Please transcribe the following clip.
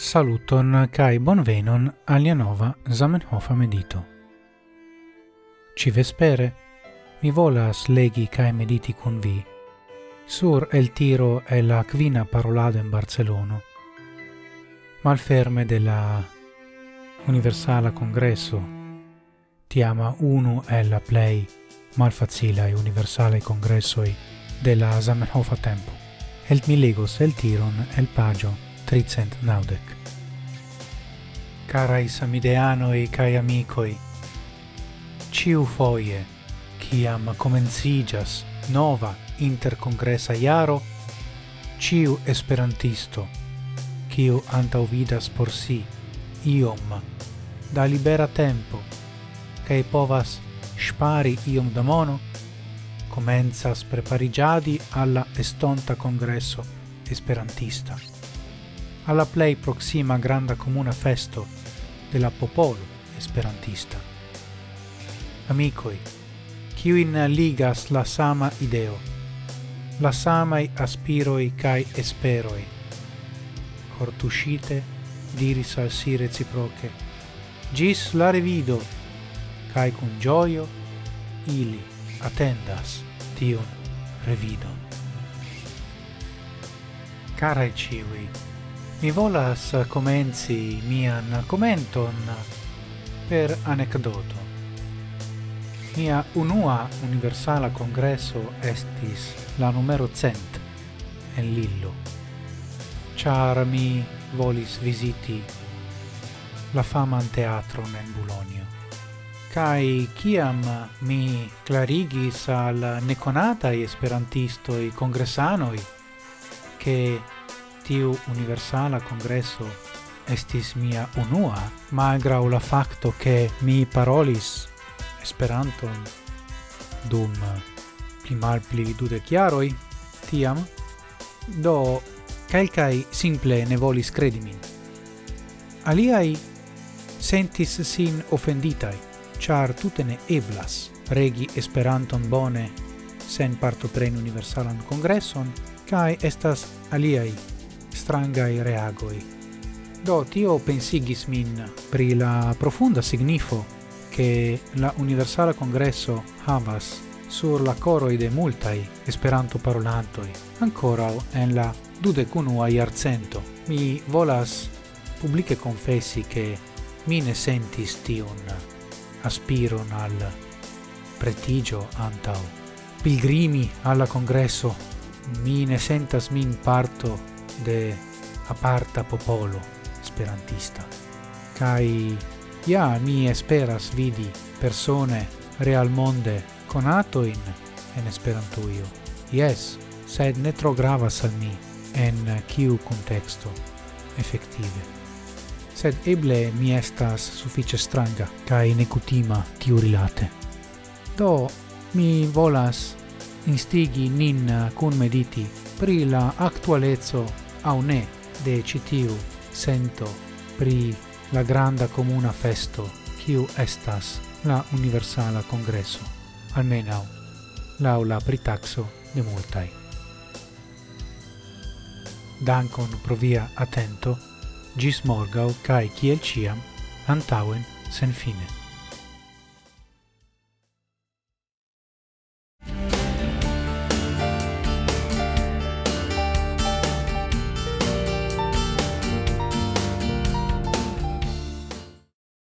Saluton kai bonvenon alia nova Zamenhof medito. Ci vespere mi volas legi kai mediti con vi sur el tiro e la quina parolado in Barcelona. Malferme della Universala Congresso tiama uno e la play malfacila e universale congresso della Zamenhofa tempo. El mi legos el tiron el pagio tricent naudec. Carai samideanoi cae amicoi, ciu foie, ciam comencigas nova intercongressa iaro, ciu esperantisto, ciu antauvidas por si, iom, da libera tempo, cae povas spari iom da mono, comenzas preparigiadi alla estonta congresso esperantista alla play proxima granda comuna festo de la popolo esperantista. kiu in ligas la sama ideo, la samai aspiroi kai esperoi, cortuscite diris al si reciproche, gis la revido, kai kun gioio ili atendas tion revidon. Caraj ciui, Mi volas comenzi mian commenton per anecdoto. Mia unua universala congresso estis la numero cent en Lillo. Char mi volis visiti la faman teatron en Bologna. Kai kiam mi clarigis al neconatai esperantistoi congressanoi che tiu universala congresso estis mia unua, malgrau la facto che mi parolis Esperanton dum pli mal pli dude chiaroi, tiam, do calcai simple ne volis credimin. Aliai sentis sin offenditai, char tutte ne eblas regi Esperanton bone sen parto pren universalan congresson, cae estas aliai strangai reagoi. Do tio pensigis min pri la profunda signifo che la Universala Congresso havas sur la coroi de multai esperanto parolantoi, ancora en la dudecunua iarcento. Mi volas publice confessi che mi ne sentis tion aspiron al pretigio antau. Pilgrimi alla congresso, mi ne sentas min parto de aparta popolo esperantista. Kai ja mi esperas vidi persone realmonde conatoin en esperantuio. Yes, sed ne tro gravas al mi en kiu contexto effettive. Sed eble mi estas suffice stranga kaj necutima tiu rilate. Do mi volas instigi nin kun mediti pri la aktualeco au ne de citiu sento pri la granda comuna festo quiu estas la universala congresso almenau laula pritaxo de multai. Dankon pro via atento, gis morgau cae ciel ciam, antauen sen fine.